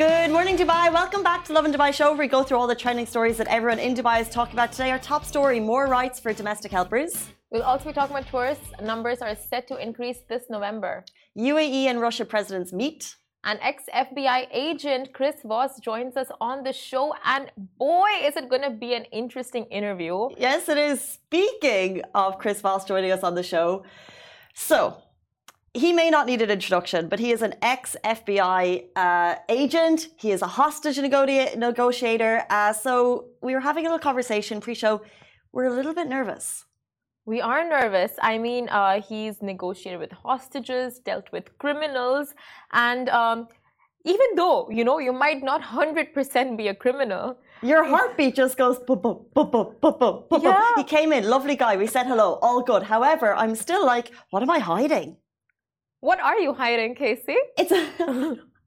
Good morning, Dubai. Welcome back to Lovin Dubai Show, where we go through all the trending stories that everyone in Dubai is talking about today. Our top story more rights for domestic helpers. We'll also be talking about tourist numbers are set to increase this November. UAE and Russia presidents meet. An ex FBI agent, Chris Voss, joins us on the show, and boy, is it going to be an interesting interview. Yes, it is. Speaking of Chris Voss joining us on the show, so he may not need an introduction, but he is an ex FBI uh, agent. He is a hostage nego- negotiator. Uh, so we were having a little conversation pre show. We're a little bit nervous. We are nervous. I mean, uh, he's negotiated with hostages, dealt with criminals, and um, even though, you know, you might not 100% be a criminal, your heartbeat just goes boop, boop, boop, boop, boop, boop, boop. Yeah. He came in, lovely guy. We said hello, all good. However, I'm still like, what am I hiding? What are you hiding, Casey? It's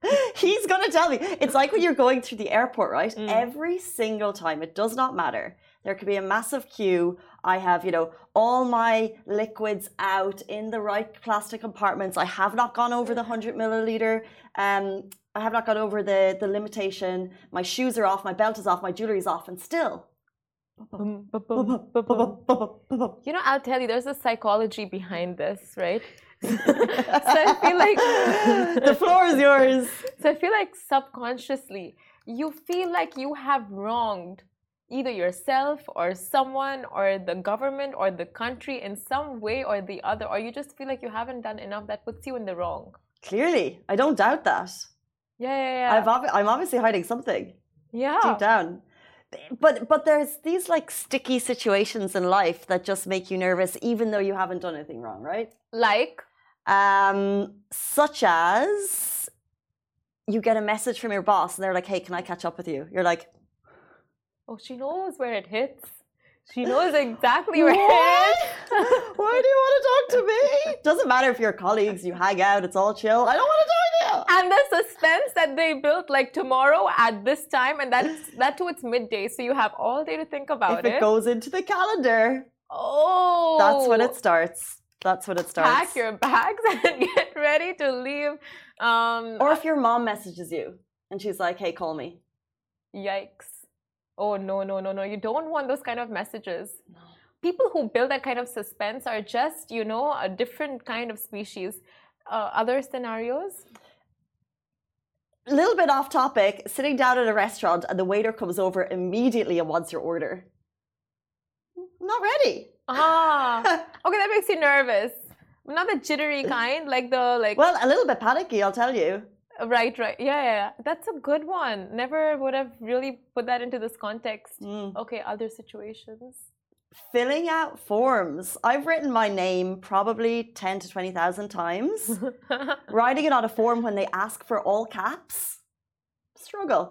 he's gonna tell me. It's like when you're going through the airport, right? Mm. Every single time, it does not matter. There could be a massive queue. I have, you know, all my liquids out in the right plastic compartments. I have not gone over the hundred milliliter. Um, I have not gone over the the limitation. My shoes are off. My belt is off. My jewelry is off, and still. You know, I'll tell you, there's a psychology behind this, right? so I feel like the floor is yours. So I feel like subconsciously, you feel like you have wronged either yourself or someone or the government or the country in some way or the other, or you just feel like you haven't done enough that puts you in the wrong. Clearly, I don't doubt that. Yeah, yeah, yeah. I've obvi- I'm obviously hiding something yeah. deep down. But but there's these like sticky situations in life that just make you nervous, even though you haven't done anything wrong, right? Like, Um, such as you get a message from your boss and they're like, "Hey, can I catch up with you?" You're like, oh, she knows where it hits. She knows exactly where it What? hits. "Why do you want to talk to me?" Doesn't matter if you're colleagues, you hang out, it's all chill. I don't want to talk to you. and the suspense that they built like tomorrow at this time and that's that too it's midday so you have all day to think about it. If it goes into the calendar, oh that's when it starts. That's what it starts. pack your bags and get ready to leave um Or if your mom messages you and she's like, "Hey, call me." yikes oh no no no no you don't want those kind of messages No. people who build that kind of suspense are just you know a different kind of species uh, other scenarios A little bit off topic, sitting down at a restaurant and the waiter comes over immediately and wants your order. I'm not ready. Ah okay that makes you nervous not the jittery kind like the like Well, a little bit panicky, I'll tell you. Right, right. Yeah, yeah. That's a good one. Never would have really put that into this context. Mm. Okay, other situations. Filling out forms. I've written my name probably 10 to 20,000 times. Writing it on a form when they ask for all caps. Struggle,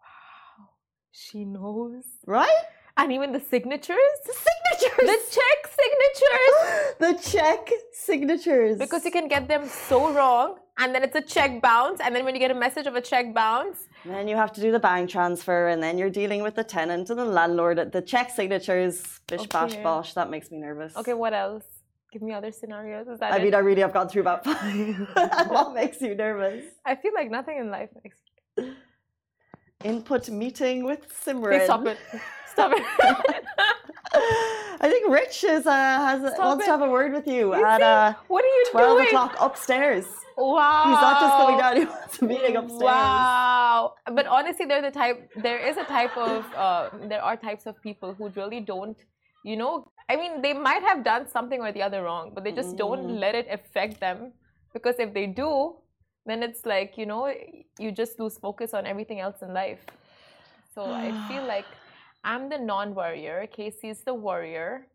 Wow. she knows. right? And even the signatures. The signatures. The check signatures. the check signatures. Because you can get them so wrong, and then it's a check bounce, and then when you get a message of a check bounce, Then you have to do the bank transfer, and then you're dealing with the tenant and the landlord. At the check signatures, bish bash Okay. bosh. That makes me nervous. okay, what else? Give me other scenarios. Is that I it? mean, I really have gone through about five. what makes you nervous? I feel like nothing in life makes. Input meeting with Simran. Please stop it. Stop it. I think Rich is uh, has Stop wants to have a word with you, at uh, what are you twelve doing? o'clock upstairs. Wow. He's not just coming down; he wants a meeting upstairs. Wow. But honestly, there's a type. There is a type of. Uh, there are types of people who really don't. You know, I mean, they might have done something or the other wrong, but they just don't Mm. let it affect them. Because if they do, then it's like you know, you just lose focus on everything else in life. So I feel like I'm the non-warrior. Casey's the warrior,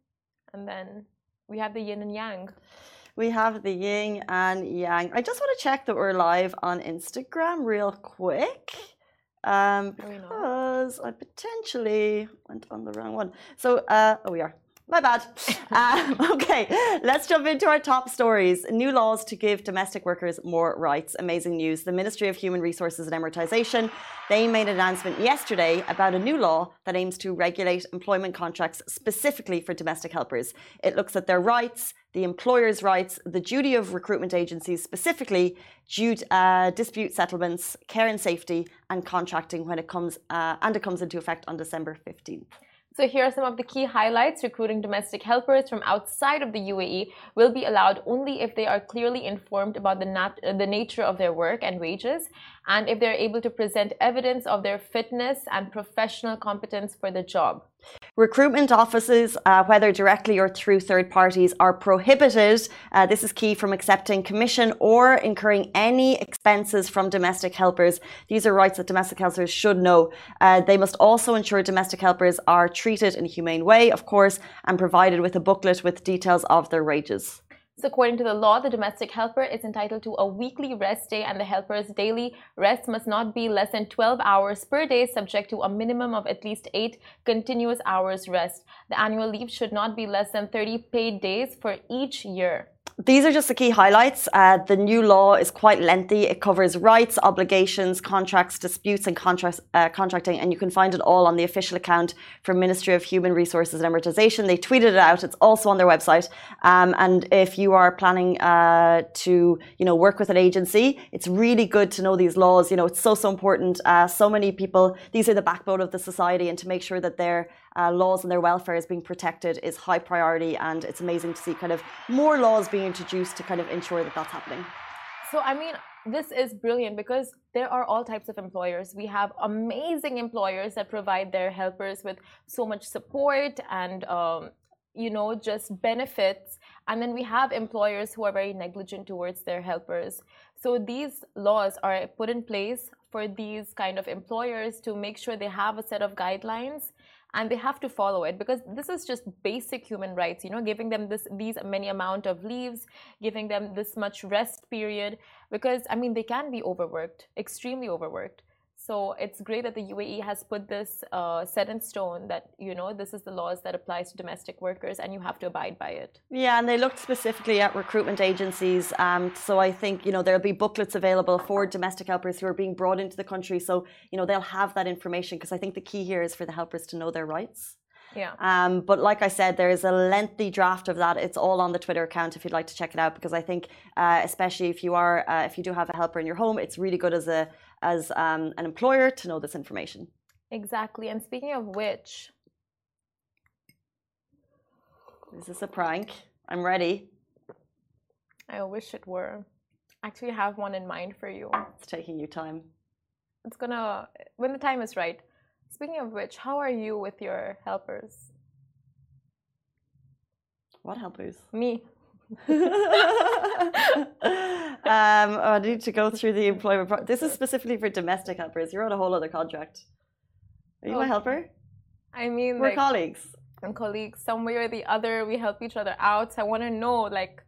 and then we have the yin and yang. We have the yin and yang. I just want to check that we're live on Instagram real quick. Um, Are we not? because I potentially went on the wrong one. So, uh, oh, we are. My bad. um, okay, let's jump into our top stories. New laws to give domestic workers more rights. Amazing news. The Ministry of Human Resources and Emiratisation, they made an announcement yesterday about a new law that aims to regulate employment contracts specifically for domestic helpers. It looks at their rights, the employer's rights, the duty of recruitment agencies, specifically due uh, dispute settlements, care and safety, and contracting when it comes uh, and it comes into effect on December 15th. So here are some of the key highlights. Recruiting domestic helpers from outside of the UAE will be allowed only if they are clearly informed about the, nat- uh, the nature of their work and wages, and if they're able to present evidence of their fitness and professional competence for the job. Recruitment offices, uh, whether directly or through third parties, are prohibited. Uh, this is key from accepting commission or incurring any expenses from domestic helpers. These are rights that domestic helpers should know. Uh, they must also ensure domestic helpers are treated in a humane way, of course, and provided with a booklet with details of their wages. So, according to the law, the domestic helper is entitled to a weekly rest day, and the helper's daily rest must not be less than 12 hours per day, subject to a minimum of at least eight continuous hours rest. The annual leave should not be less than 30 paid days for each year. These are just the key highlights. Uh, the new law is quite lengthy. It covers rights, obligations, contracts, disputes, and contract, uh, contracting, and you can find it all on the official account from Ministry of Human Resources and Emiratisation. They tweeted it out. It's also on their website. Um, and if you are planning uh, to, you know, work with an agency, it's really good to know these laws. You know, it's so so important. Uh, so many people. These are the backbone of the society, and to make sure that they're uh, laws and their welfare is being protected is high priority, and it's amazing to see kind of more laws being introduced to kind of ensure that that's happening. So, I mean, this is brilliant because there are all types of employers. We have amazing employers that provide their helpers with so much support and, um, you know, just benefits. And then we have employers who are very negligent towards their helpers. So these laws are put in place for these kind of employers to make sure they have a set of guidelines and they have to follow it because this is just basic human rights you know giving them this these many amount of leaves giving them this much rest period because i mean they can be overworked extremely overworked so it's great that the UAE has put this uh, set in stone that you know this is the laws that applies to domestic workers and you have to abide by it. Yeah, and they looked specifically at recruitment agencies. Um, so I think you know there'll be booklets available for domestic helpers who are being brought into the country. So you know they'll have that information because I think the key here is for the helpers to know their rights. Yeah. Um, but like I said, there's a lengthy draft of that. It's all on the Twitter account if you'd like to check it out because I think, uh, especially if you are, uh, if you do have a helper in your home, it's really good as a as um, an employer to know this information. Exactly. And speaking of which, is this a prank? I'm ready. I wish it were. Actually, have one in mind for you. It's taking you time. It's gonna when the time is right. Speaking of which, how are you with your helpers? What helpers? Me. um, I need to go through the employment. Pro- this is specifically for domestic helpers. You're on a whole other contract. Are you okay. my helper? I mean, we're like, colleagues. And colleagues, some way or the other, we help each other out. So I want to know, like,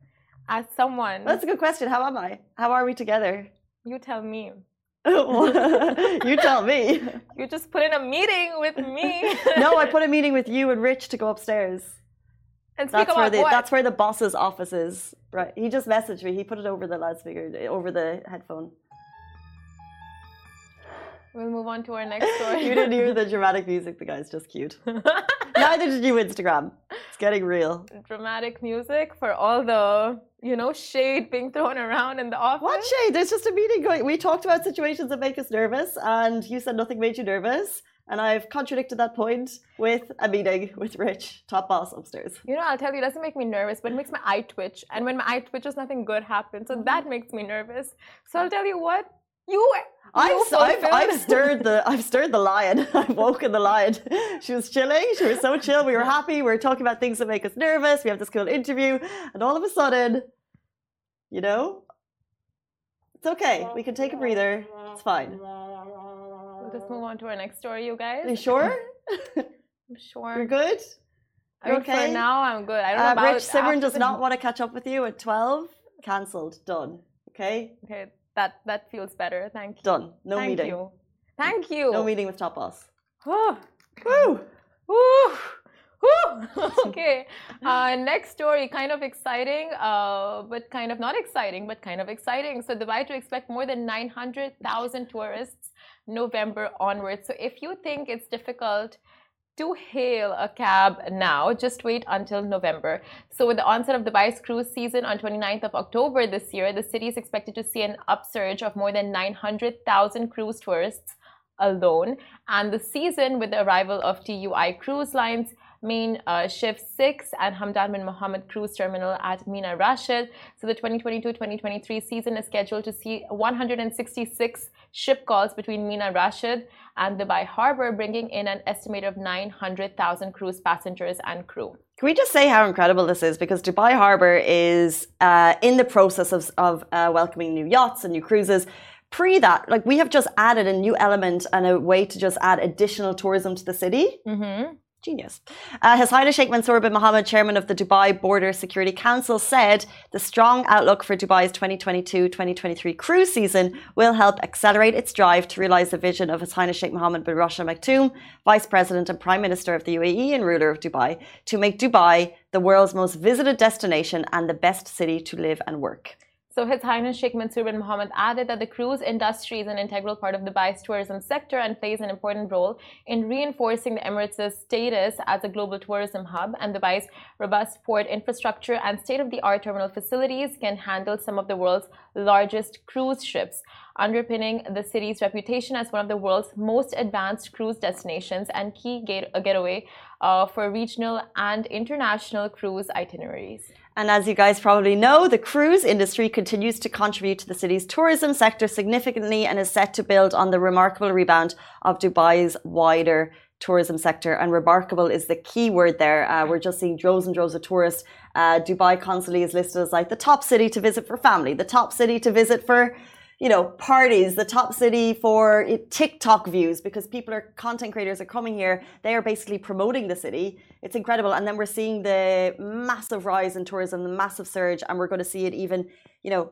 as someone. That's a good question. How am I? How are we together? You tell me. you tell me. You just put in a meeting with me. no, I put a meeting with you and Rich to go upstairs. And that's where the what? that's where the boss's office is. Right. He just messaged me. He put it over the loudspeaker, over the headphone. We'll move on to our next story. you didn't hear the dramatic music. The guy's just cute. Neither did you, Instagram. It's getting real. Dramatic music for all the you know shade being thrown around in the office. What shade? There's just a meeting going. We talked about situations that make us nervous, and you said nothing made you nervous. And I've contradicted that point with a meeting with Rich, top boss upstairs. You know, I'll tell you, it doesn't make me nervous, but it makes my eye twitch. And when my eye twitches, nothing good happens. So that mm-hmm. makes me nervous. So I'll tell you what, you. I've, I've, I've, stirred the I've stirred the lion. I've woken the lion. She was chilling. She was so chill. We were happy. We were talking about things that make us nervous. We have this cool interview, and all of a sudden, you know, it's okay. We can take a breather. It's fine. Just move on to our next story, you guys. Are you sure? I'm sure. You're good? You're I mean, okay? For now, I'm good. I don't know uh, about Rich Simran does not want to catch up with you at 12. Cancelled. Done. Okay? Okay. That that feels better. Thank you. Done. No Thank meeting. You. Thank you. No meeting with top boss. Oh. Woo. Woo. okay. Uh, next story, kind of exciting, uh, but kind of not exciting, but kind of exciting. So Dubai to expect more than 900,000 tourists November onwards. So if you think it's difficult to hail a cab now, just wait until November. So with the onset of Dubai's cruise season on 29th of October this year, the city is expected to see an upsurge of more than 900,000 cruise tourists alone. And the season with the arrival of TUI Cruise Lines Mein uh, Schiff 6 and Hamdan bin Mohammed Cruise Terminal at Mina Rashid. So the 2022-2023 season is scheduled to see 166 ship calls between Mina Rashid and Dubai Harbor, bringing in an estimated of 900,000 cruise passengers and crew. Can we just say how incredible this is? Because Dubai Harbor is uh, in the process of, of uh, welcoming new yachts and new cruises pre that, like we have just added a new element and a way to just add additional tourism to the city. Mm-hmm. Genius. Uh, His Highness Sheikh Mansour bin Mohammed, chairman of the Dubai Border Security Council, said the strong outlook for Dubai's 2022 2023 cruise season will help accelerate its drive to realize the vision of His Highness Sheikh Mohammed bin Rashid Al Maktoum, Vice President and Prime Minister of the UAE and ruler of Dubai, to make Dubai the world's most visited destination and the best city to live and work. So His Highness Sheikh Mansour bin Mohammed added that the cruise industry is an integral part of Dubai's tourism sector and plays an important role in reinforcing the Emirates' status as a global tourism hub. And Dubai's robust port infrastructure and state-of-the-art terminal facilities can handle some of the world's largest cruise ships, underpinning the city's reputation as one of the world's most advanced cruise destinations and key getaway uh, for regional and international cruise itineraries. And as you guys probably know, the cruise industry continues to contribute to the city's tourism sector significantly and is set to build on the remarkable rebound of Dubai's wider tourism sector. And remarkable is the key word there. Uh, we're just seeing droves and droves of tourists. Uh, Dubai constantly is listed as like the top city to visit for family, the top city to visit for you know, parties, the top city for TikTok views because people are content creators are coming here. They are basically promoting the city. It's incredible. And then we're seeing the massive rise in tourism, the massive surge, and we're going to see it even, you know,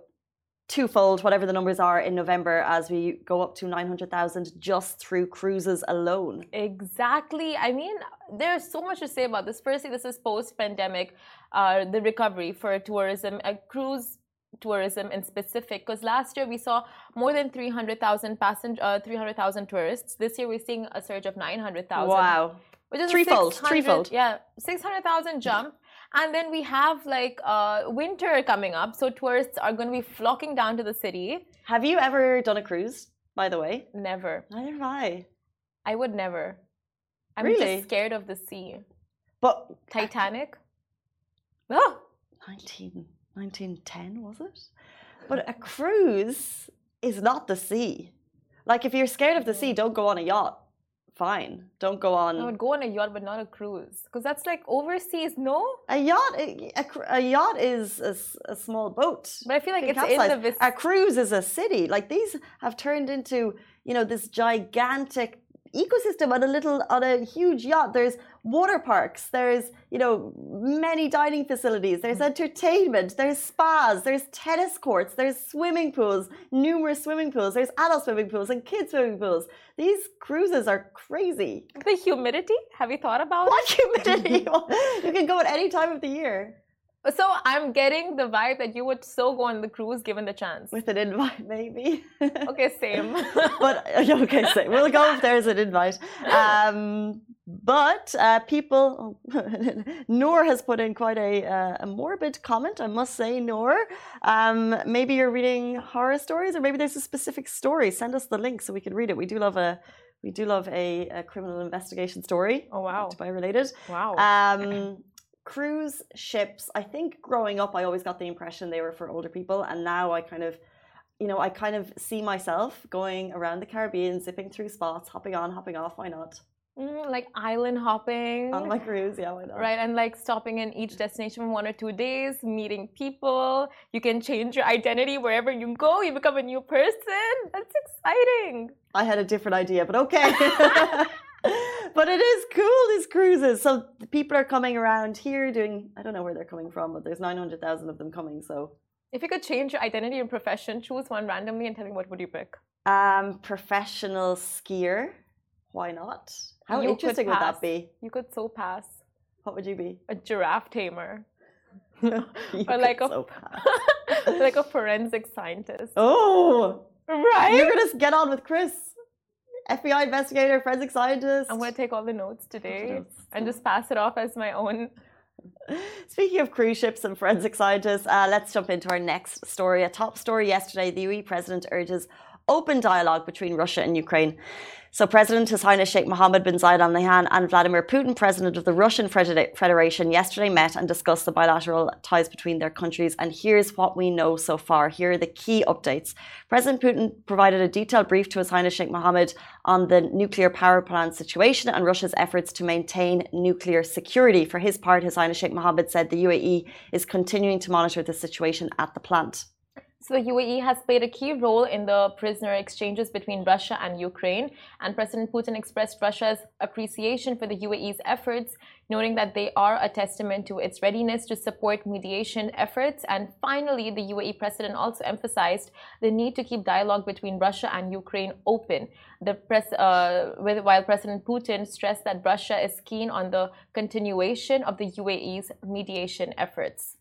twofold, whatever the numbers are in November as we go up to 900,000 just through cruises alone. Exactly. I mean, there's so much to say about this. Firstly, this is post pandemic, uh, the recovery for tourism. A cruise tourism in specific because last year we saw more than 300,000 passenger uh, 300,000 tourists. This year we're seeing a surge of 900,000 wow. Which is threefold threefold. Yeah 600,000 jump. And then we have like uh, winter coming up so tourists are going to be flocking down to the city. Have you ever done a cruise by the way? Never. Neither have I. I would never. I'm really? just scared of the sea. But Titanic? Oh 19 1910 was it? But a cruise is not the sea. Like if you're scared of the sea, don't go on a yacht. Fine, don't go on. I would go on a yacht, but not a cruise, because that's like overseas. No, a yacht. Eh, a, a, a yacht is a, a, small boat. But I feel like it's capsize. in the. a cruise is a city. Like these have turned into you know this gigantic ecosystem on a little on a huge yacht. There's water parks. There's you know many dining facilities. There's mm. entertainment. There's spas. There's tennis courts. There's swimming pools. Numerous swimming pools. There's adult swimming pools and kids swimming pools. These cruises are crazy. The humidity. Have you thought about what humidity? you can go at any time of the year. So I'm getting the vibe that you would so go on the cruise given the chance. With an invite, maybe. okay, same. but okay, same. We'll go if there's an invite. Um, but uh, people, Noor has put in quite a, uh, a morbid comment, I must say, Noor. Um, maybe you're reading horror stories, or maybe there's a specific story. Send us the link so we can read it. We do love a we do love a, a criminal investigation story. Oh wow! Dubai related. Wow. Um, cruise ships, I think growing up, I always got the impression they were for older people. And now I kind of, you know, I kind of see myself going around the Caribbean, zipping through spots, hopping on, hopping off. Why not? Mm, like island hopping on my cruise, yeah, why not? Right, and like stopping in each destination for one or two days, meeting people. You can change your identity wherever you go. You become a new person. That's exciting. I had a different idea, but okay. but it is cool these cruises so people are coming around here doing i don't know where they're coming from but there's 900000 of them coming so if you could change your identity and profession choose one randomly and tell me what would you pick um professional skier why not how you interesting would that be you could so pass What would you be? A giraffe tamer. or like a so like a forensic scientist. Oh, right. You're gonna get on with Chris. FBI investigator, forensic scientist. I'm gonna take all the notes today and just pass it off as my own. Speaking of cruise ships and forensic scientists, uh, let's jump into our next story. A top story yesterday: the UAE president urges open dialogue between Russia and Ukraine. So, President His Highness Sheikh Mohammed bin Zayed Al Nahyan and Vladimir Putin, President of the Russian Federation, yesterday met and discussed the bilateral ties between their countries. And here's what we know so far. Here are the key updates. President Putin provided a detailed brief to His Highness Sheikh Mohammed on the nuclear power plant situation and Russia's efforts to maintain nuclear security. For his part, His Highness Sheikh Mohammed said the UAE is continuing to monitor the situation at the plant. So the UAE has played a key role in the prisoner exchanges between Russia and Ukraine, and President Putin expressed Russia's appreciation for the UAE's efforts, noting that they are a testament to its readiness to support mediation efforts. And finally, the UAE president also emphasized the need to keep dialogue between Russia and Ukraine open. The press, uh, with, while President Putin stressed that Russia is keen on the continuation of the UAE's mediation efforts.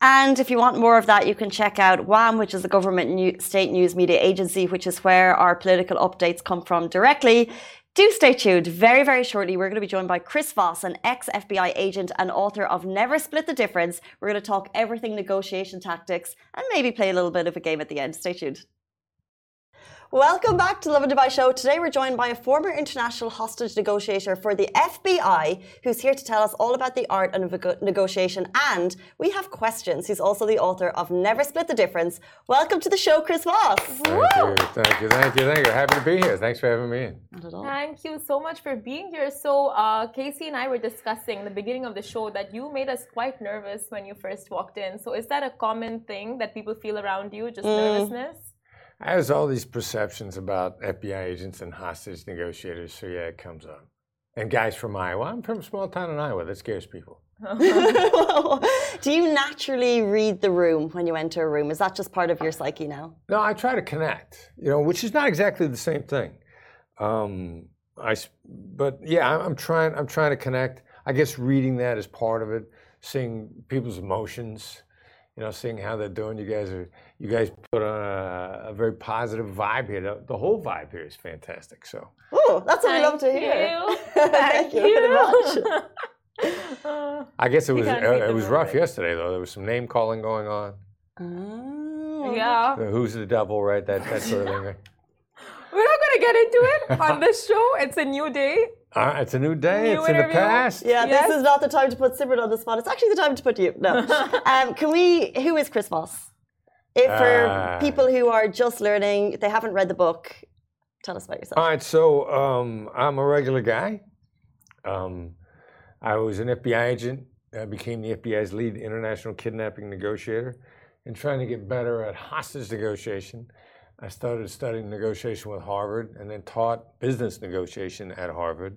And if you want more of that, you can check out WAM, which is the government new, state news media agency, which is where our political updates come from directly. Do stay tuned. Very, very shortly, we're going to be joined by Chris Voss, an ex FBI agent and author of Never Split the Difference. We're going to talk everything negotiation tactics and maybe play a little bit of a game at the end. Stay tuned. Welcome back to Lovin Dubai Show. Today we're joined by a former international hostage negotiator for the FBI who's here to tell us all about the art of negotiation. And we have questions. He's also the author of Never Split the Difference. Welcome to the show, Chris Voss. Thank you, thank you, thank you, thank you. Happy to be here. Thanks for having me in. Thank you so much for being here. So, uh, Casey and I were discussing the beginning of the show that you made us quite nervous when you first walked in. So, is that a common thing that people feel around you, just mm. nervousness? Has all these perceptions about FBI agents and hostage negotiators, so yeah, it comes up. And guys from Iowa. I'm from a small town in Iowa. That scares people. Do you naturally read the room when you enter a room? Is that just part of your psyche now? No, I try to connect. You know, which is not exactly the same thing. Um, I, but yeah, I'm trying. I'm trying to connect. I guess reading that is part of it. Seeing people's emotions you know, seeing how they're doing. You guys are, you guys put on a, a very positive vibe here. The, the, whole vibe here is fantastic. So, oh, that's what Thank we love to hear. You. Thank, Thank you, very much. I guess it was uh, it was rough yesterday though. There was some name calling going on. Oh, yeah. who's the devil, right? That that sort of thing. We're not gonna get into it on this show. It's a new day. Uh, it's a new day. New it's interview. in the past. Yeah, yes. this is not the time to put Simran on the spot. It's actually the time to put you. No. um, can we? Who is Chris Voss? If for uh, people who are just learning, they haven't read the book. Tell us about yourself. All right, so um, I'm a regular guy. Um, I was an FBI agent. I became the FBI's lead international kidnapping negotiator, and trying to get better at hostage negotiation. I started studying negotiation with Harvard and then taught business negotiation at Harvard.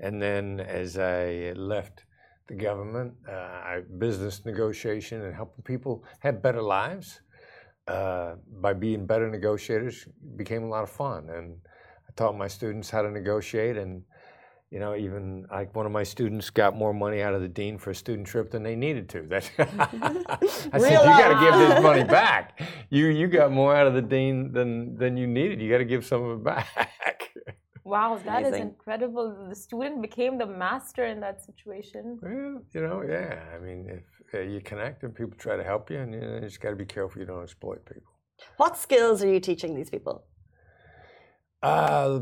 And then as I left the government, uh, I, business negotiation and helping people have better lives uh, by being better negotiators became a lot of fun. And I taught my students how to negotiate and you know, even like one of my students got more money out of the dean for a student trip than they needed to. That's I said, you got to give this money back. You you got more out of the dean than than you needed. You got to give some of it back. Wow, that Amazing. is incredible. The student became the master in that situation. Well, you know, yeah. I mean, if uh, you connect and people try to help you, and you, know, you just got to be careful you don't exploit people. What skills are you teaching these people? Uh,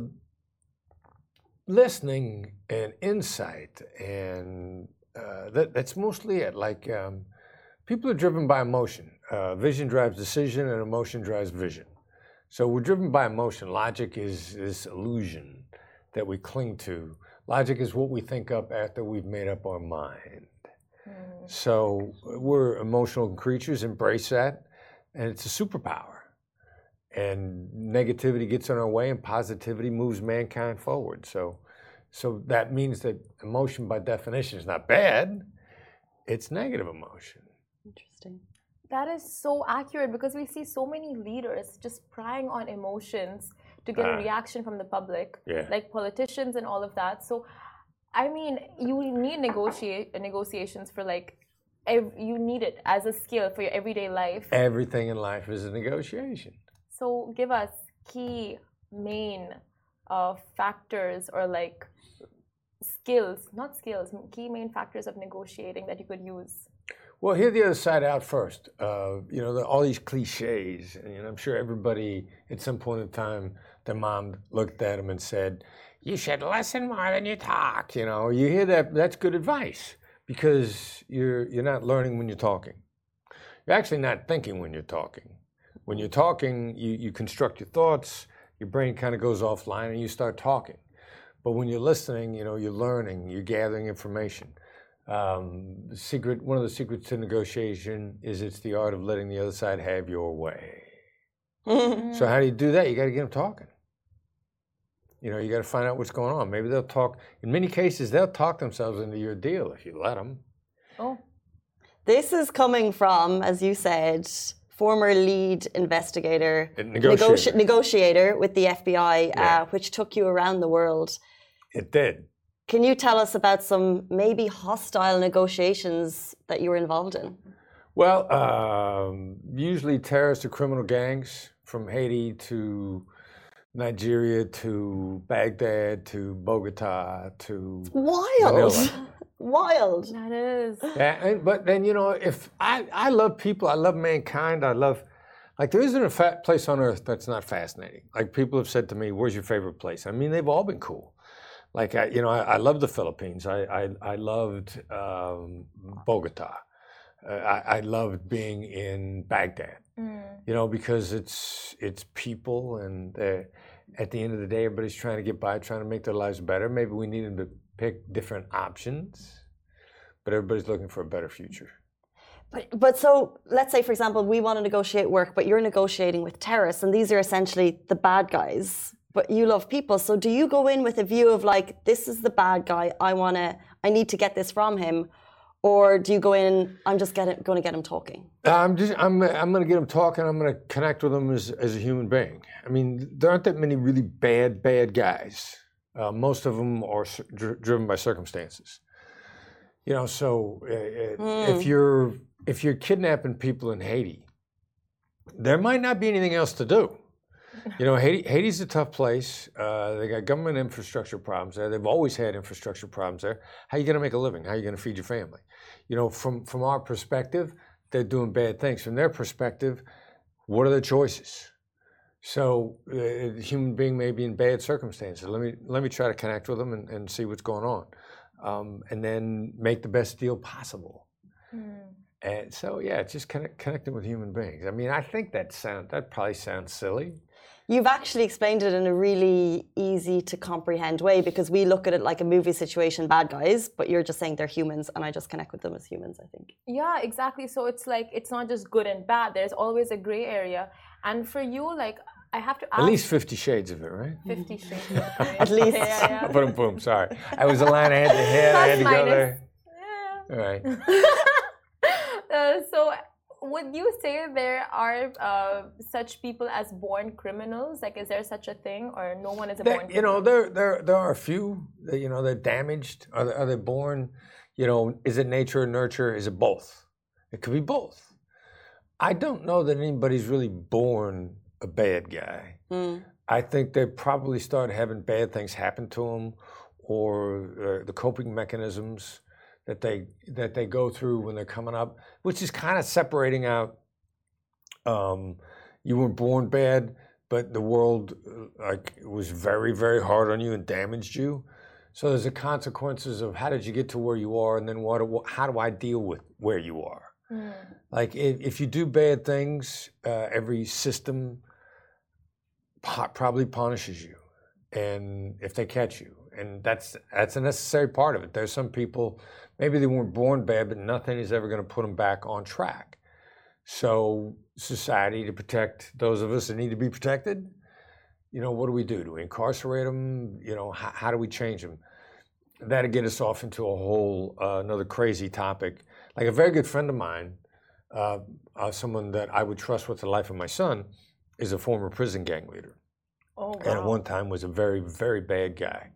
listening and insight, and uh, that, that's mostly it. Like um, people are driven by emotion. Uh, vision drives decision, and emotion drives vision. So we're driven by emotion. Logic is this illusion that we cling to. Logic is what we think up after we've made up our mind. Mm. So we're emotional creatures, embrace that, and it's a superpower and negativity gets in our way and positivity moves mankind forward so so that means that emotion by definition is not bad it's negative emotion interesting that is so accurate because we see so many leaders just prying on emotions to get a ah. reaction from the public yeah. like politicians and all of that so I mean, you need negotiate negotiations for like, ev- you need it as a skill for your everyday life. Everything in life is a negotiation. So give us key main uh, factors or like skills, not skills, key main factors of negotiating that you could use. Well, hear the other side out first. Uh, you know, the, all these cliches, and you know, I'm sure everybody at some point in time, their mom looked at them and said, "You should listen more than you talk." You know, you hear that. That's good advice because you're you're not learning when you're talking. You're actually not thinking when you're talking. When you're talking, you, you construct your thoughts. Your brain kind of goes offline, and you start talking. But when you're listening, you know, you're learning, you're gathering information. Um, secret, one of the secrets to negotiation is it's the art of letting the other side have your way. So how do you do that? You got to get them talking. You know, you got to find out what's going on. Maybe they'll talk. In many cases, they'll talk themselves into your deal if you let them. Oh, This is coming from, as you said, former lead investigator, negotiator. negotiator with the FBI, Yeah. uh, which took you around the world. It did. Can you tell us about some maybe hostile negotiations that you were involved in? Well, um, usually terrorist or criminal gangs from Haiti to Nigeria to Baghdad to Bogota to Wild, Manila. wild. that is. Yeah, and, but then you know, if I I love people, I love mankind, I love like there isn't a fa- place on earth that's not fascinating. Like people have said to me, "Where's your favorite place?" I mean, they've all been cool. Like I, you know, I, I love the Philippines. I I, I loved um, Bogota. Uh, I, I loved being in Baghdad. Mm. You know, because it's it's people, and at the end of the day, everybody's trying to get by, trying to make their lives better. Maybe we need them to pick different options, but everybody's looking for a better future. But, but so let's say, for example, we want to negotiate work, but you're negotiating with terrorists, and these are essentially the bad guys. But you love people, so do you go in with a view of like, this is the bad guy. I want to, I need to get this from him, or do you go in? I'm just getting, going to get him talking. I'm just I'm I'm going to get them talking. I'm going to connect with them as as a human being. I mean, there aren't that many really bad bad guys. Uh, most of them are dri- driven by circumstances. You know, so uh, uh, if you're if you're kidnapping people in Haiti, there might not be anything else to do. You know, Haiti, Haiti's a tough place. Uh, they got government infrastructure problems there. They've always had infrastructure problems there. How are you going to make a living? How are you going to feed your family? You know, from from our perspective, they're doing bad things. From their perspective, what are the choices? So, uh, the human being may be in bad circumstances. Let me let me try to connect with them and, and see what's going on, um, and then make the best deal possible. Mm. And so, yeah, it's just connect, connecting with human beings. I mean, I think that sound that probably sounds silly. You've actually explained it in a really easy to comprehend way because we look at it like a movie situation, bad guys, but you're just saying they're humans, and I just connect with them as humans. I think. Yeah, exactly. So it's like it's not just good and bad. There's always a gray area. And for you, like I have to ask At least Fifty Shades of it, right? Fifty Shades. of Grey. At least. Yeah, yeah. boom, boom. Sorry, I was a line I had to hit. I had to Plus go there. Yeah. All right. uh, so would you say there are uh, such people as born criminals? Like, is there such a thing, or no one is a There- born? you know, there there there are a few. That, you know, they're damaged. Are they, are they born? You know, is it nature or nurture? Is it both? It could be both. I don't know that anybody's really born a bad guy. Mm. I think they probably start having bad things happen to them, or uh, the coping mechanisms that they that they go through when they're coming up, which is kind of separating out. Um, you weren't born bad, but the world uh, like was very very hard on you and damaged you. So there's the consequences of how did you get to where you are, and then what? How do I deal with where you are? Mm. Like if, if you do bad things, uh, every system po- probably punishes you, and if they catch you, and that's that's a necessary part of it. There's some people maybe they weren't born bad, but nothing is ever going to put them back on track. So society to protect those of us that need to be protected, you know, what do we do? Do we incarcerate them? You know, how, how do we change them? That'd get us off into a whole uh, another crazy topic. Like a very good friend of mine, uh, uh, someone that I would trust with the life of my son, is a former prison gang leader, Oh and at one time was a very very bad guy.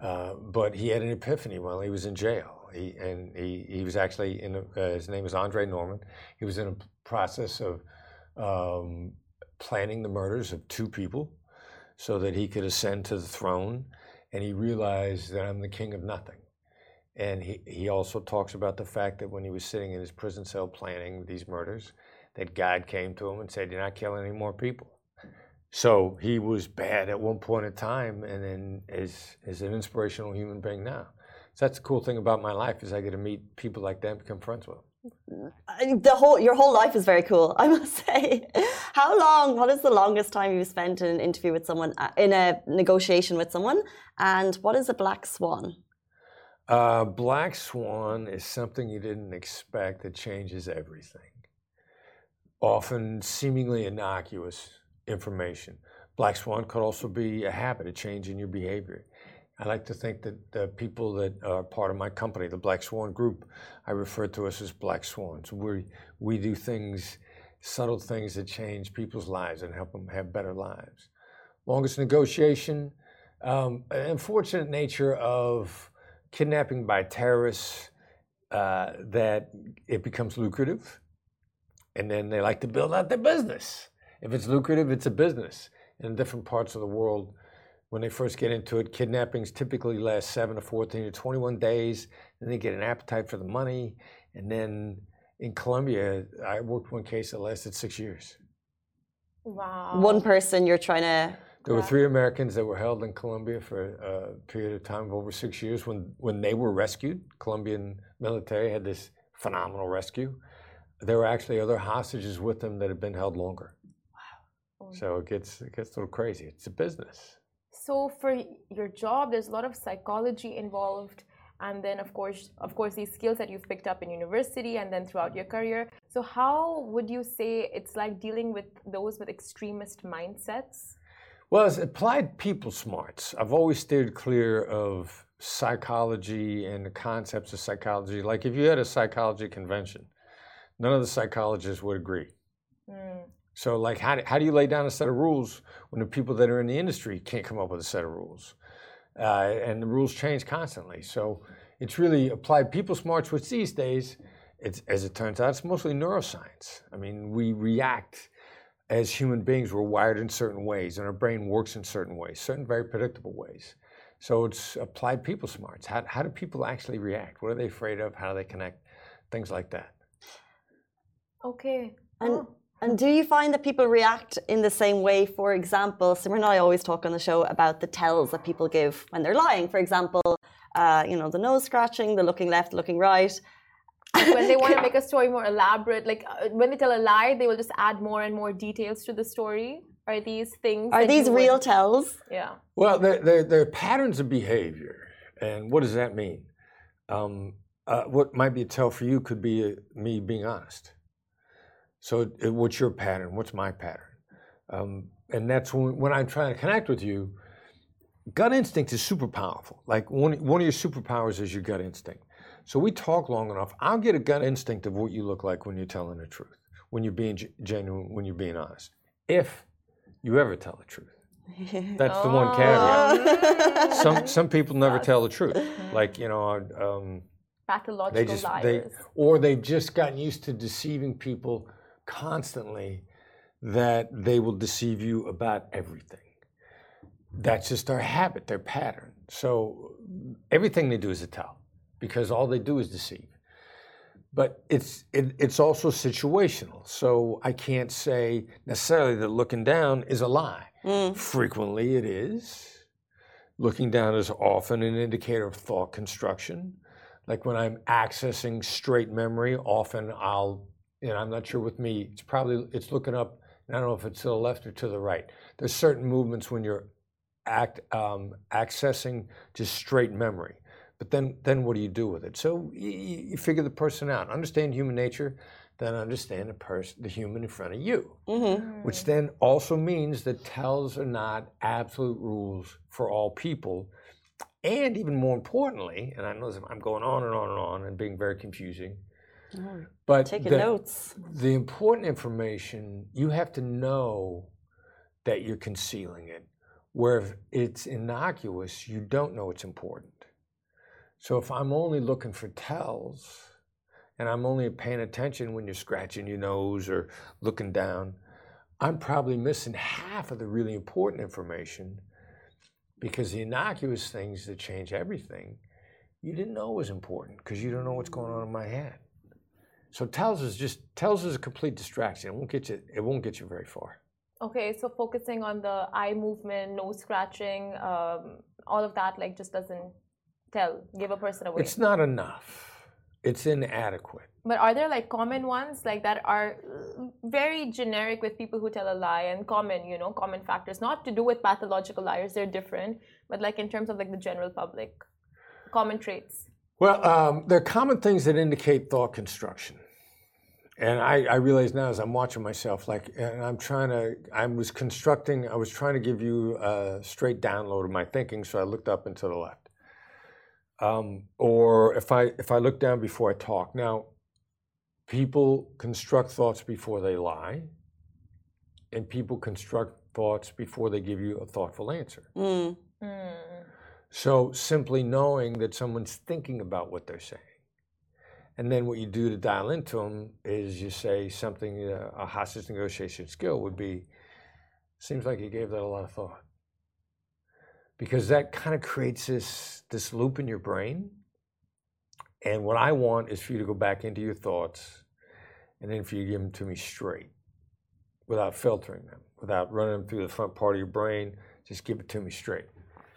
Uh, but he had an epiphany while he was in jail. He, and he, he was actually in, a, uh, his name is Andre Norman. He was in a process of um, planning the murders of two people so that he could ascend to the throne. And he realized that I'm the king of nothing. And he, he also talks about the fact that when he was sitting in his prison cell planning these murders, that God came to him and said, You're not killing any more people. So he was bad at one point in time and then is, is an inspirational human being now. So that's the cool thing about my life is I get to meet people like that and become friends with them. The whole your whole life is very cool, I must say. How long? What is the longest time you've spent in an interview with someone, uh, in a negotiation with someone? And what is a black swan? Uh, black swan is something you didn't expect that changes everything. Often seemingly innocuous information. Black swan could also be a habit, a change in your behavior. I like to think that the people that are part of my company, the Black Swan Group, I refer to us as Black Swans. We, we do things, subtle things that change people's lives and help them have better lives. Longest negotiation, um, unfortunate nature of kidnapping by terrorists uh, that it becomes lucrative, and then they like to build out their business. If it's lucrative, it's a business. In different parts of the world, when they first get into it, kidnappings typically last 7 to 14 to 21 days. Then they get an appetite for the money. And then in Colombia, I worked one case that lasted six years. Wow. One person you're trying to. There were three Americans that were held in Colombia for a period of time of over six years. When, when they were rescued, Colombian military had this phenomenal rescue. There were actually other hostages with them that had been held longer. Wow. So it gets, it gets a little crazy. It's a business so for your job there's a lot of psychology involved and then of course of course these skills that you've picked up in university and then throughout your career. So how would you say it's like dealing with those with extremist mindsets? Well it's applied people smarts i've always steered clear of psychology and the concepts of psychology. Like if you had a psychology convention none of the psychologists would agree. Mm. So, like, how do, how do you lay down a set of rules when the people that are in the industry can't come up with a set of rules? Uh, and the rules change constantly. So, it's really applied people smarts, which these days, it's, as it turns out, it's mostly neuroscience. I mean, we react as human beings, we're wired in certain ways, and our brain works in certain ways, certain very predictable ways. So, it's applied people smarts. How, how do people actually react? What are they afraid of? How do they connect? Things like that. Okay. And oh. And do you find that people react in the same way? For example, Simran and I always talk on the show about the tells that people give when they're lying. For example, uh, you know, the nose scratching, the looking left, looking right. when they want to make a story more elaborate, like uh, when they tell a lie, they will just add more and more details to the story. Are these things? Are these real would... tells? Yeah. Well, they're, they're, they're, patterns of behavior. And what does that mean? Um, uh, what might be a tell for you could be a, me being honest. So, what's your pattern? What's my pattern? Um, and that's when, when I'm trying to connect with you. Gut instinct is super powerful. Like one, one of your superpowers is your gut instinct. So we talk long enough, I'll get a gut instinct of what you look like when you're telling the truth, when you're being genuine, when you're being honest. If you ever tell the truth. That's the one caveat. some some people never tell the truth. Like you know, um, pathological they just, liars. They, or they've just gotten used to deceiving people constantly that they will deceive you about everything. That's just their habit, their pattern. So everything they do is a tell because all they do is deceive. But it's it, it's also situational. So I can't say necessarily that looking down is a lie. Mm. Frequently it is. Looking down is often an indicator of thought construction. Like when I'm accessing straight memory, often I'll and I'm not sure with me, it's probably, it's looking up, I don't know if it's to the left or to the right. There's certain movements when you're act, um, accessing just straight memory. But then, then what do you do with it? So you, you figure the person out, understand human nature, then understand the person, the human in front of you. Mm-hmm. Which then also means that tells are not absolute rules for all people. And even more importantly, and I know I'm going on and on and on and being very confusing, Oh, but taking the, notes. The important information you have to know that you're concealing it, where if it's innocuous, you don't know it's important. So if I'm only looking for tells and I'm only paying attention when you're scratching your nose or looking down, I'm probably missing half of the really important information because the innocuous things that change everything, you didn't know was important because you don't know what's going on in my head. So tells is just tells is a complete distraction. It won't get you. It won't get you very far. Okay, so focusing on the eye movement, nose scratching, um, all of that, like just doesn't tell, give a person away. It's not enough. It's inadequate. But are there like common ones like that are very generic with people who tell a lie and common, you know, common factors, not to do with pathological liars, they're different, but like in terms of like the general public, common traits. Well, um, there are common things that indicate thought construction. And I, I realize now as I'm watching myself, like, and I'm trying to, I was constructing, I was trying to give you a straight download of my thinking, so I looked up and to the left. Um, or if I if I look down before I talk. Now, people construct thoughts before they lie, and people construct thoughts before they give you a thoughtful answer. Mm. Mm. So simply knowing that someone's thinking about what they're saying. And then what you do to dial into them is you say something, uh, a hostage negotiation skill would be, seems like you gave that a lot of thought. Because that kind of creates this, this loop in your brain. And what I want is for you to go back into your thoughts and then for you to give them to me straight without filtering them, without running them through the front part of your brain. Just give it to me straight.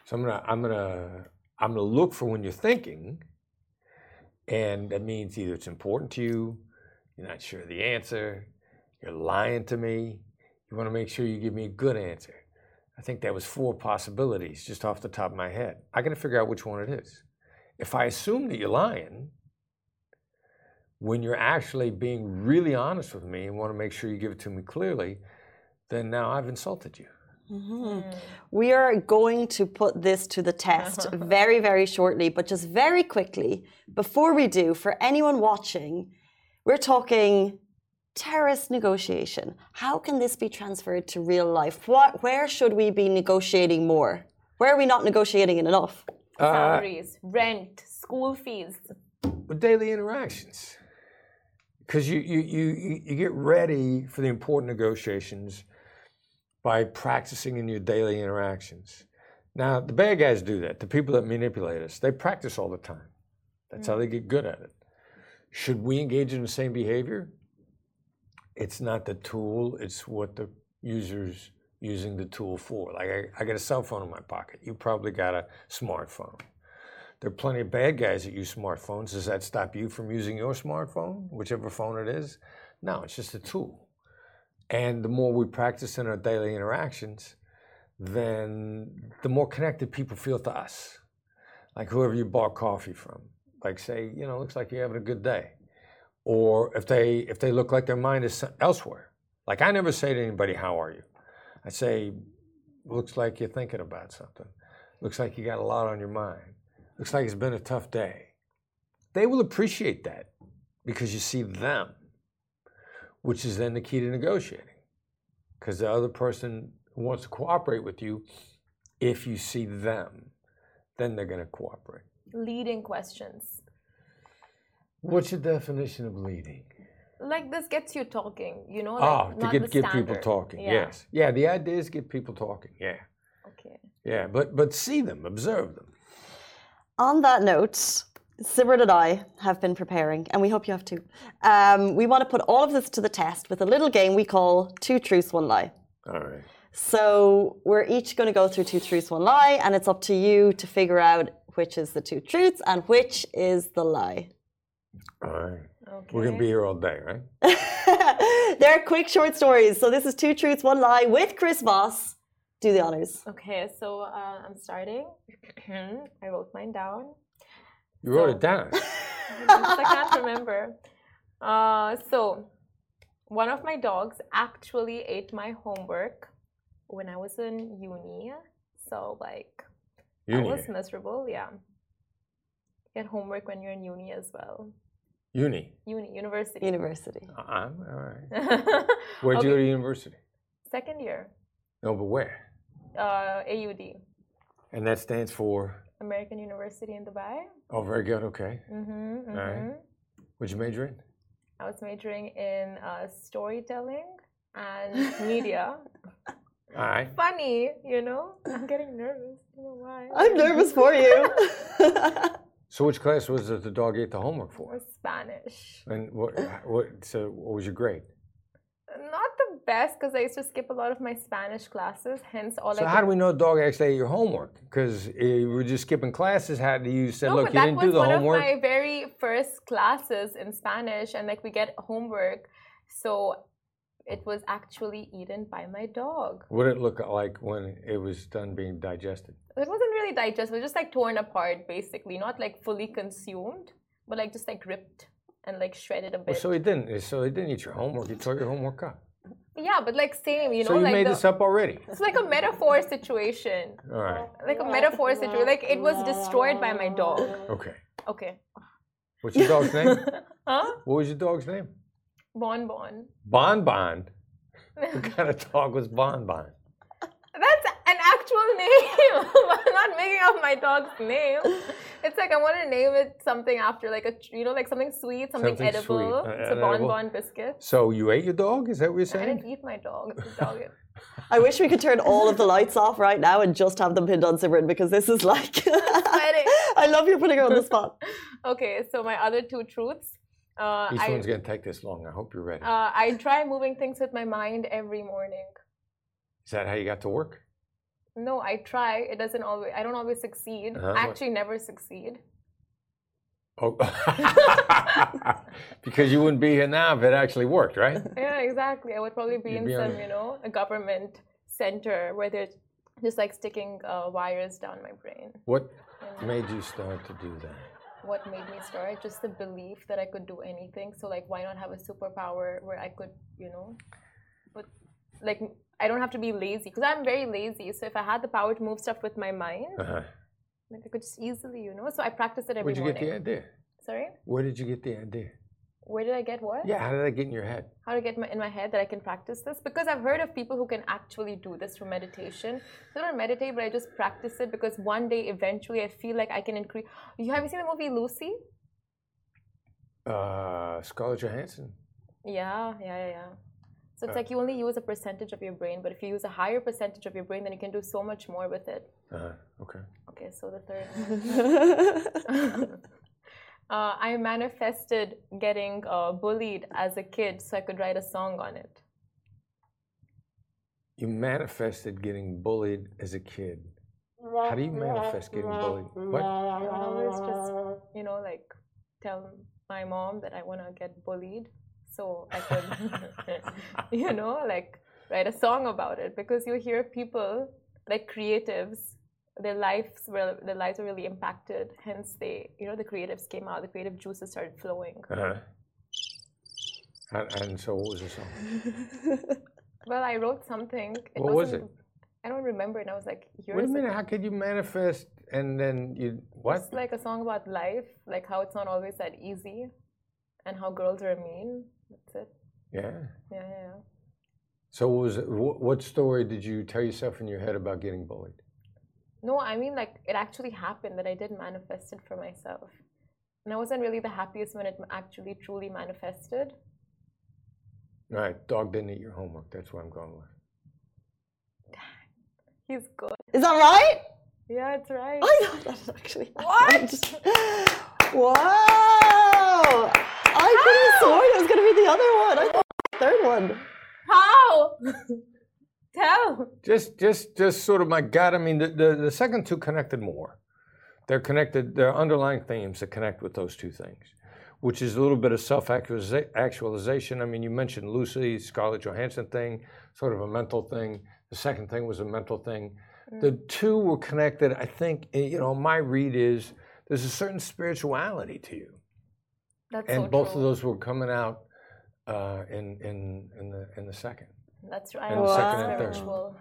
So I'm gonna, I'm gonna, I'm gonna look for when you're thinking, and that means either it's important to you, you're not sure of the answer, you're lying to me, you want to make sure you give me a good answer. I think that was four possibilities just off the top of my head. I got to figure out which one it is. If I assume that you're lying, when you're actually being really honest with me and want to make sure you give it to me clearly, then now I've insulted you. Mhm. We are going to put this to the test very, very shortly, but just very quickly, before we do, for anyone watching, we're talking terrorist negotiation. How can this be transferred to real life? What, where should we be negotiating more? Where are we not negotiating it enough? Uh, Salaries, rent, school fees. with daily interactions. Because you, you, you, you- you get ready for the important negotiations by practicing in your daily interactions. Now, the bad guys do that. The people that manipulate us, they practice all the time. That's how they get good at it. Should we engage in the same behavior? It's not the tool, it's what the user's using the tool for. Like, I, I got a cell phone in my pocket. You probably got a smartphone. There are plenty of bad guys that use smartphones. Does that stop you from using your smartphone, whichever phone it is? No, it's just a tool. And the more we practice in our daily interactions, then the more connected people feel to us. Like whoever you bought coffee from. Like say, you know, looks like you're having a good day. Or if they if they look like their mind is elsewhere. Like I never say to anybody, "How are you?" I say, "Looks like you're thinking about something. Looks like you got a lot on your mind. Looks like it's been a tough day." They will appreciate that because you see them, which is then the key to negotiating. Because the other person wants to cooperate with you, if you see them, then they're going to cooperate. Leading questions. What's your definition of leading? Like this gets you talking, you know? Oh, to not get, the get people talking. Yeah. Yes. Yeah, the idea is get people talking. Yeah. Okay. Yeah, but but see them, observe them. On that note, Sibert and I have been preparing, and we hope you have too. Um, we want to put all of this to the test with a little game we call Two Truths, One Lie. All right. So we're each going to go through two truths, one lie, and it's up to you to figure out which is the two truths and which is the lie. All right. Okay. We're gonna be here all day, right? They're quick, short stories. So this is two truths, one lie with Chris Voss. Do the honors. Okay, so uh, I'm starting. I wrote mine down. You wrote So- it down. I can't remember. Uh, so, one of my dogs actually ate my homework when I was in uni. So, like, I was miserable. Yeah. Get homework when you're in uni as well. Uni. Uni, university. University. Uh-uh. All right. Where'd you go to university? Second year. No, but where? uh, AUD, And that stands for. American University in Dubai. Oh, very good. Okay. Mm-hmm, All right. What'd you major in? I was majoring in uh, storytelling and media. All right. Funny, you know. I'm getting nervous. I don't know why. I'm nervous for you. So, which class was it the dog ate the homework for? Spanish. And what? What? So, what was your grade? Not the best because I used to skip a lot of my Spanish classes. Hence, all So, I how do we know the dog actually ate your homework? Because eh, you were just skipping classes. How do you say, No, look, you didn't do the homework? That was one of my very first classes in Spanish, and like we get homework, so it was actually eaten by my dog. What did it look like when it was done being digested? It wasn't really digested; it was just like torn apart, basically, not like fully consumed, but like just like ripped and like shredded a bit. Well, so he didn't. So he didn't eat your homework. He tore your homework up. Yeah, but like same, you know, so you like made the, this up already. it's like a metaphor situation, All right. like a metaphor situation. Like it was destroyed by my dog. Okay. Okay, What's your dog's name? huh? What was your dog's name? Bon Bon. Bon Bon. What kind of dog was Bon Bon? That's actual name. I'm not making up my dog's name. It's like I want to name it something after like a you know like something sweet, something, Something edible. sweet, uh, it's a bonbon bon biscuit. So you ate your dog? Is that what you're saying? I didn't eat my dog. Dog I wish we could turn all of the lights off right now and just have them pinned on Simran because this is like. I love you putting her on the spot. okay, so my other two truths. Uh, Each I, one's gonna take this long. I hope you're ready. uh, I try moving things with my mind every morning. Is that how you got to work? No, I try. It doesn't always. I don't always succeed. Uh-huh. I actually never succeed. Oh, because you wouldn't be here now if it actually worked, right? Yeah, exactly. I would probably be You'd in be some, you know, a government center where they're just like sticking uh, wires down my brain. What And made you start to do that? what made me start? Just the belief that I could do anything. So like, why not have a superpower where I could, you know, but like I don't have to be lazy because I'm very lazy. So if I had the power to move stuff with my mind, Uh-huh. like I could just easily, you know. So I practice it every Where'd you morning. get the idea? Sorry, Where did you get the idea? where did I get what? Yeah, how did I get in your head? how to get my, in my head that I can practice this because I've heard of people who can actually do this through meditation. So I don't meditate, but I just practice it because one day eventually I feel like I can increase. You have you seen the movie Lucy? Uh, Scarlett Johansson. Yeah, yeah, yeah, yeah. So it's Uh. like you only use a percentage of your brain, but if you use a higher percentage of your brain, then you can do so much more with it. Uh-huh. Okay. Okay, so the third. uh, I manifested getting uh, bullied as a kid so I could write a song on it. You manifested getting bullied as a kid. How do you manifest getting bullied? What? I always just, you know, like tell my mom that I want to get bullied so I could, you know, like write a song about it because you hear people like creatives, their lives were their lives were really impacted. Hence, they, you know, the creatives came out, the creative juices started flowing. Uh-huh. And, and so, what was the song? Well, I wrote something. It What was it? I don't remember, and I was like, "Here's Wait a a- minute. How could you manifest and then you what? It's like a song about life, like how it's not always that easy, and how girls are mean. That's it. Yeah. Yeah, yeah. yeah. So, what was it, what, what story did you tell yourself in your head about getting bullied? No, I mean like it actually happened that I did manifest it for myself. And I wasn't really the happiest when it actually truly manifested. All right. Dog didn't eat your homework. That's what I'm going with. He's good. Is that right? Yeah, it's right. I thought that actually. What? Wow! I could have sworn it was going to be the other one. I thought the third one. How? Tell. Just, just, just sort of my gut. I mean, the, the, the second two connected more. They're connected. There are underlying themes that connect with those two things, which is a little bit of self-actualization. I mean, you mentioned Lucy, Scarlett Johansson thing, sort of a mental thing. The second thing was a mental thing. The two were connected. I think, eh, you know, my read is there's a certain spirituality to you, That's and so both true. of those were coming out uh, in in in the in the second. That's right. And the I'm second and third. spiritual.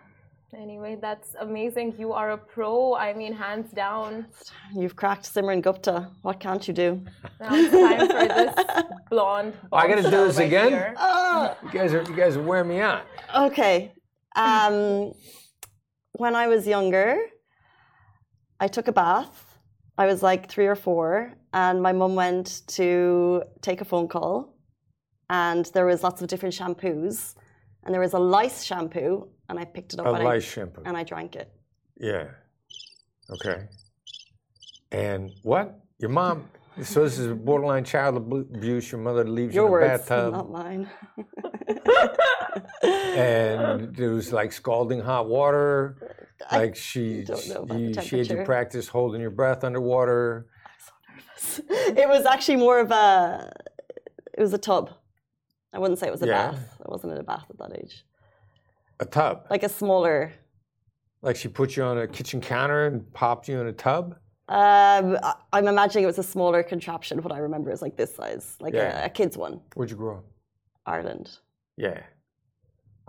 Anyway, that's amazing. You are a pro. I mean, hands down. You've cracked Simran Gupta. What can't you do? Now it's time for this blonde. Oh, I gotta do this right again? here. Oh, You guys are you guys are wearing me out. okay. Um, when I was younger, I took a bath. I was like three or four, and my mum went to take a phone call, and there was lots of different shampoos, and there was a lice shampoo, and I picked it up A and, lice I, shampoo. and I drank it. Yeah. Okay. And what? Your mom. So this is borderline child abuse. Your mother leaves Your you in a words, bathtub, not mine. and it was like scalding hot water. I Like she, don't know about the you, she had you practice holding your breath underwater. I'm so nervous. it was actually more of a. It was a tub. I wouldn't say it was a Yeah. bath. I wasn't in a bath at that age. A tub. Like a smaller. Like she put you on a kitchen counter and popped you in a tub. Um, I'm imagining it was a smaller contraption. What I remember is like this size, like Yeah. a, a kid's one. Where'd you grow up? Ireland. Yeah.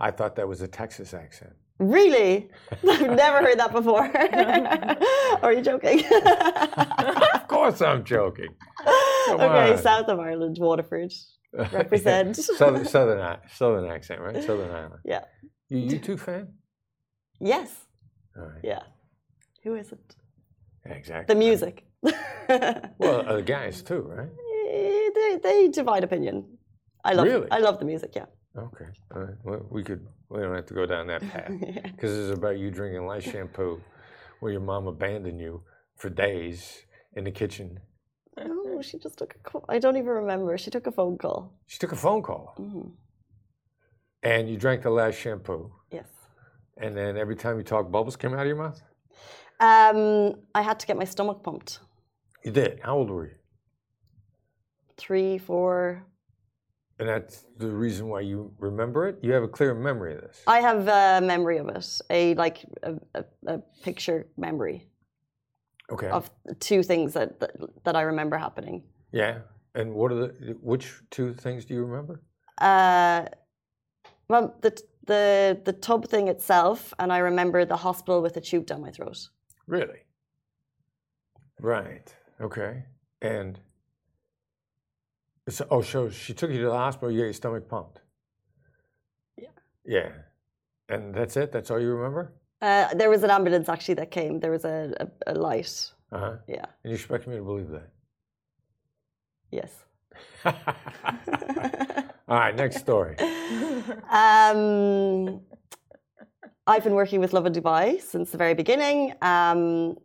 I thought that was a Texas accent. Really? I've never heard that before. Are you joking? of course I'm joking. Come okay, on. south of Ireland, Waterford. Represent. southern, southern, southern accent, right? Southern Ireland. Yeah. You, U2 fan? Yes. All right. Yeah. Who is it? Exactly. The music. Well, uh, the guys too, right? Eh, they, they divide opinion. I love Really? I love the music, yeah. Okay. All right. Well, we could. We don't have to go down that path because this is about you drinking light shampoo, where your mom abandoned you for days in the kitchen. No, she just took a call. I don't even remember. She took a phone call. She took a phone call, Mhm. and you drank the last shampoo, Yes. and then every time you talk, bubbles came out of your mouth. Um, I had to get my stomach pumped. You did. How old were you? Three, four. And that's the reason why you remember it. You have a clear memory of this. I have a memory of it, a like a, a, a picture memory Okay. of two things that, that that I remember happening. Yeah. And what are the which two things do you remember? Uh, well, the the the tub thing itself, and I remember the hospital with a tube down my throat. Really? Right. Okay. And so, oh, so she took you to the hospital. You got your stomach pumped. Yeah. Yeah. And that's it. That's all you remember. Uh, there was an ambulance actually that came. There was a, a, a light. Uh huh. Yeah. And you expect me to believe that? Yes. all right. Next story. um, I've been working with Lovin Dubai since the very beginning. Um,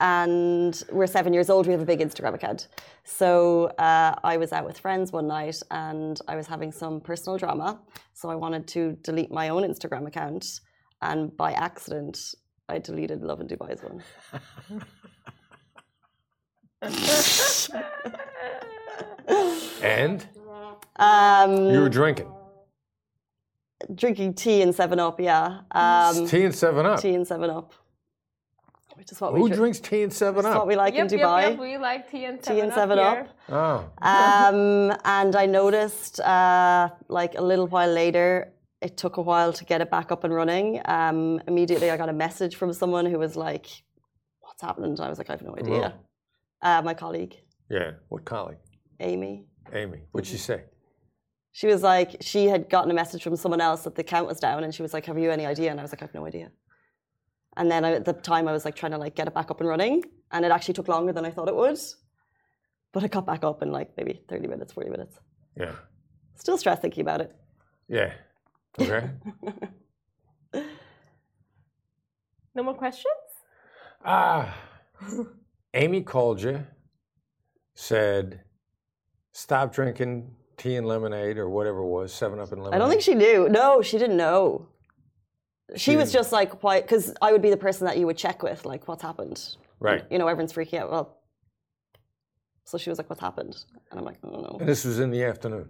and we're seven years old. We have a big Instagram account. So uh, I was out with friends one night and I was having some personal drama. So I wanted to delete my own Instagram account. And by accident, I deleted Lovin Dubai's one. And Um, you were drinking drinking tea and 7 Up, yeah. Um, tea and Seven Up. tea and 7 Up. Which is what Who we drink. drinks tea and Seven That's what we like yep, in Dubai. Yep, yep, we like tea and seven tea and up 7 here. Up. Oh. Um, and I noticed, uh, like a little while later, it took a while to get it back up and running. Um, immediately, I got a message from someone who was like, "What's happened?" And I was like, "I have no idea." Uh, my colleague, Yeah. What colleague? Amy, Amy. What'd she say? she was like, she had gotten a message from someone else that the count was down, and she was like, "Have you any idea?" And I was like, "I have no idea." And then I, at the time, I was like trying to like get it back up and running, and it actually took longer than I thought it would. But it got back up in like maybe thirty minutes, forty minutes. Yeah. Still stressed thinking about it. Yeah. Okay. No more questions? Ah, Amy called you, said, stop drinking tea and lemonade or whatever it was, Seven Up and lemonade. I don't think she knew. No, she didn't know. She was She- just like, why? Because I would be the person that you would check with, like, what's happened. Right. You know, everyone's freaking out. Well, so she was like, what's happened? And I'm like, I don't know. And this was in the afternoon.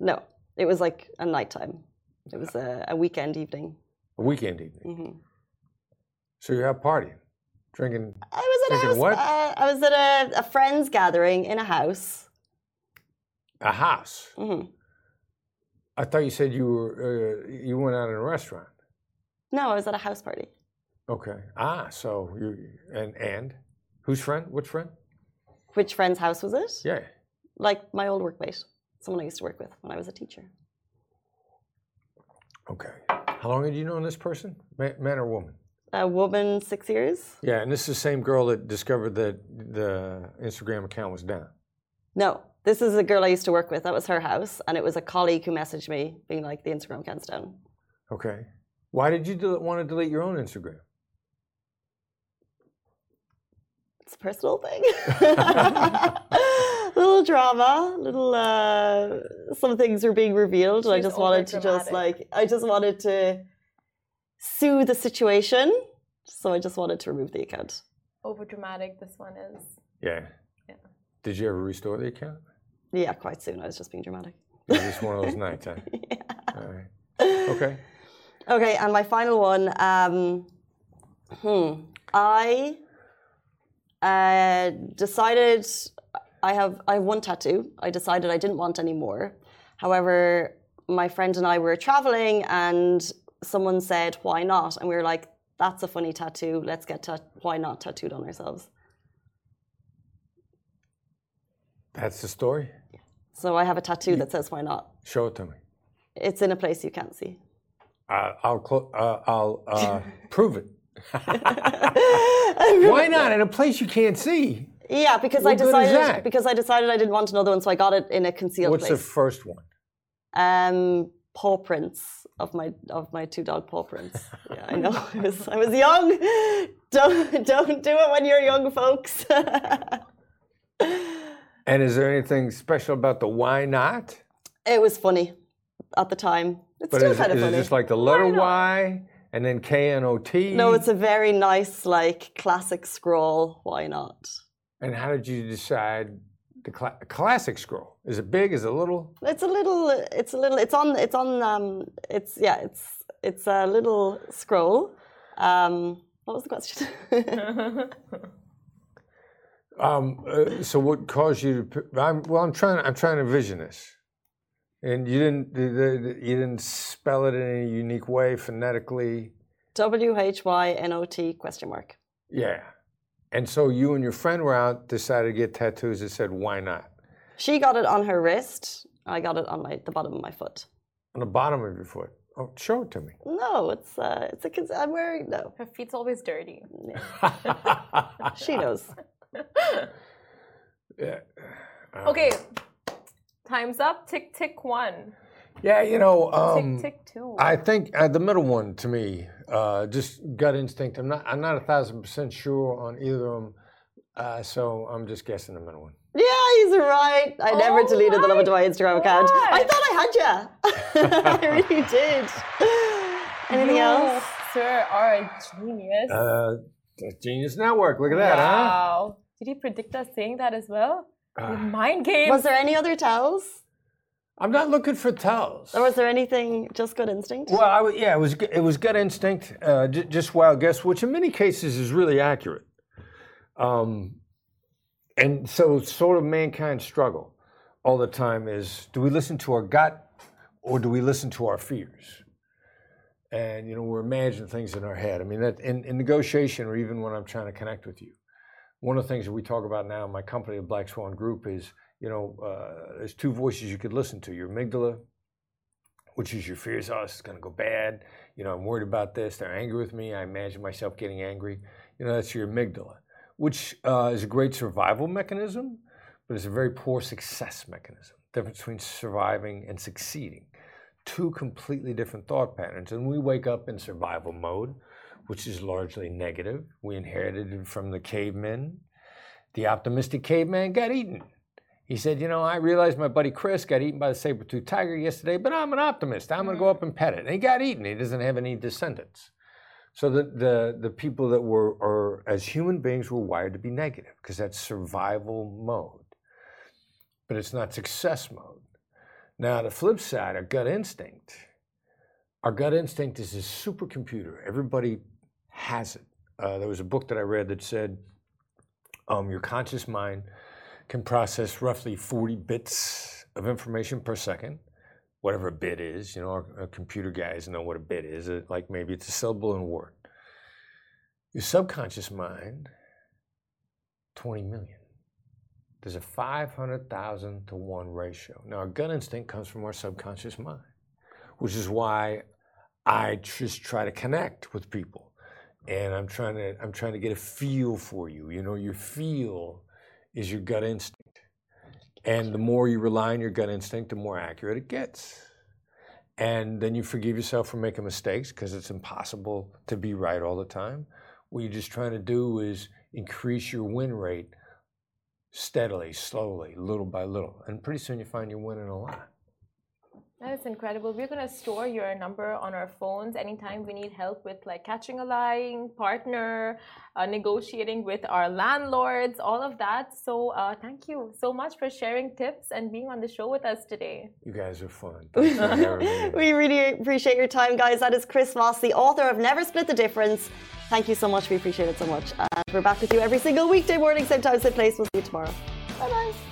No, it was like a nighttime. It was a, a weekend evening. A weekend evening. hmm So you're out partying, drinking. I was at a house. what? Uh, I was at a, a friend's gathering in a house. A house. hmm I thought you said you were uh, you went out in a restaurant. No, I was at a house party. Okay. Ah, so you and and whose friend? Which friend? Which friend's house was it? Yeah. Like my old workmate, someone I used to work with when I was a teacher. Okay. How long had you known this person? Man, or woman? a woman six years. Yeah, and this is the same girl that discovered that the Instagram account was down. No, this is a girl I used to work with. That was her house, and it was a colleague who messaged me being like, "The Instagram account's down." Okay. Why did you del- want to delete your own Instagram? It's a personal thing. little drama, little uh, some things were being revealed, and I just wanted to just like I just wanted to soothe the situation. So I just wanted to remove the account. Over dramatic. This one is. Yeah. Yeah. Did you ever restore the account? Yeah, quite soon. I was just being dramatic. It was just one of those nights, huh? All right. Okay. Okay, and my final one. Um, hmm. I uh, decided I have I have one tattoo. I decided I didn't want any more. However, my friend and I were traveling, and someone said, "Why not?" And we were like, "That's a funny tattoo. Let's get ta- why not tattooed on ourselves." That's the story? So I have a tattoo that says "Why not." Show it to me. It's in a place you can't see. Uh, I'll clo- uh, I'll uh, prove it. Why not in a place you can't see? Yeah, because What I good is decided that? because I decided I didn't want another one, so I got it in a concealed What's the place. first one? um, paw prints of my of my two dog paw prints. Yeah, I know. I was I was young. Don't don't do it when you're young, folks. And is there anything special about the why not? it was funny at the time. It's But still is, kind of is it just like the letter not? Y and then K N O T? no, it's a very nice, like classic scroll. Why not? And how did you decide the cla- classic scroll? Is it big? Is it little? It's a little. It's a little. It's on. It's on. Um. It's yeah. It's it's a little scroll. Um. What was the question? Um, uh, so what caused you to? I'm, well, I'm trying. I'm trying to envision this, and you didn't. You didn't spell it in any unique way phonetically. W H Y N O T question mark. Yeah, and so you and your friend were out, decided to get tattoos that said "Why not?" She got it on her wrist. I got it on my the bottom of my foot. on the bottom of your foot. Oh, show it to me. No, it's uh, it's a. cons- I'm wearing no. Her feet's always dirty. She knows. yeah. Okay. Time's up. Tick tick one. Yeah, you know, um, tick two. I think uh, the middle one to me, uh, just gut instinct. I'm not. I'm not a thousand percent sure on either of them, uh, so I'm just guessing the middle one. Yeah, he's right. I never Oh deleted the number to my Instagram account. I thought I had you. I really did. Anything you, else? sir, are a genius. Uh, Genius Network. Look at that, wow. Did he predict us saying that as well? Uh, Mind games. Was there any other tells? I'm not looking for tells. Or was there anything just good instinct? Well, I w yeah, it was gu- it was gut instinct, uh, j- just wild guess, which in many cases is really accurate. Um, and so, sort of mankind's struggle all the time is: do we listen to our gut, or do we listen to our fears? And you know, we're imagining things in our head. I mean, that in, in negotiation, or even when I'm trying to connect with you, one of the things that we talk about now in my company, the Black Swan Group, is you know, uh, there's two voices you could listen to: your amygdala, which is your fears. Oh, is going to go bad. You know, I'm worried about this. They're angry with me. I imagine myself getting angry. You know, that's your amygdala, which uh, is a great survival mechanism, but it's a very poor success mechanism. Difference between surviving and succeeding. Two completely different thought patterns. And we wake up in survival mode, which is largely negative. We inherited it from the cavemen. The optimistic caveman got eaten. He said, You know, I realized my buddy Chris got eaten by the saber toothed tiger yesterday, but I'm an optimist. I'm going to go up and pet it. And he got eaten. He doesn't have any descendants. So the, the, the people that were, are, as human beings, were wired to be negative because that's survival mode. But it's not success mode. Now, the flip side, our gut instinct, our gut instinct is a supercomputer. Everybody has it. Uh, there was a book that I read that said um, your conscious mind can process roughly 40 bits of information per second, whatever a bit is. You know, our, our computer guys know what a bit is. It, like maybe it's a syllable in a word. Your subconscious mind, 20 million. There's a 500,000 to 1 ratio. Now, our gut instinct comes from our subconscious mind, which is why I just try to connect with people and I'm trying to I'm trying to get a feel for you. You know, your feel is your gut instinct. And the more you rely on your gut instinct, the more accurate it gets. And then you forgive yourself for making mistakes because it's impossible to be right all the time. What you're just trying to do is increase your win rate steadily, slowly, little by little. And pretty soon you find you're winning a lot. That is incredible. We're gonna store your number on our phones anytime we need help with like catching a lying partner, uh, negotiating with our landlords, all of that. So uh, thank you so much for sharing tips and being on the show with us today. You guys are fun. Thanks for having me. We really appreciate your time, guys. That is Chris Voss, the author of Never Split the Difference. Thank you so much. We appreciate it so much. And we're back with you every single weekday morning, same time, same place. We'll see you tomorrow. Bye bye.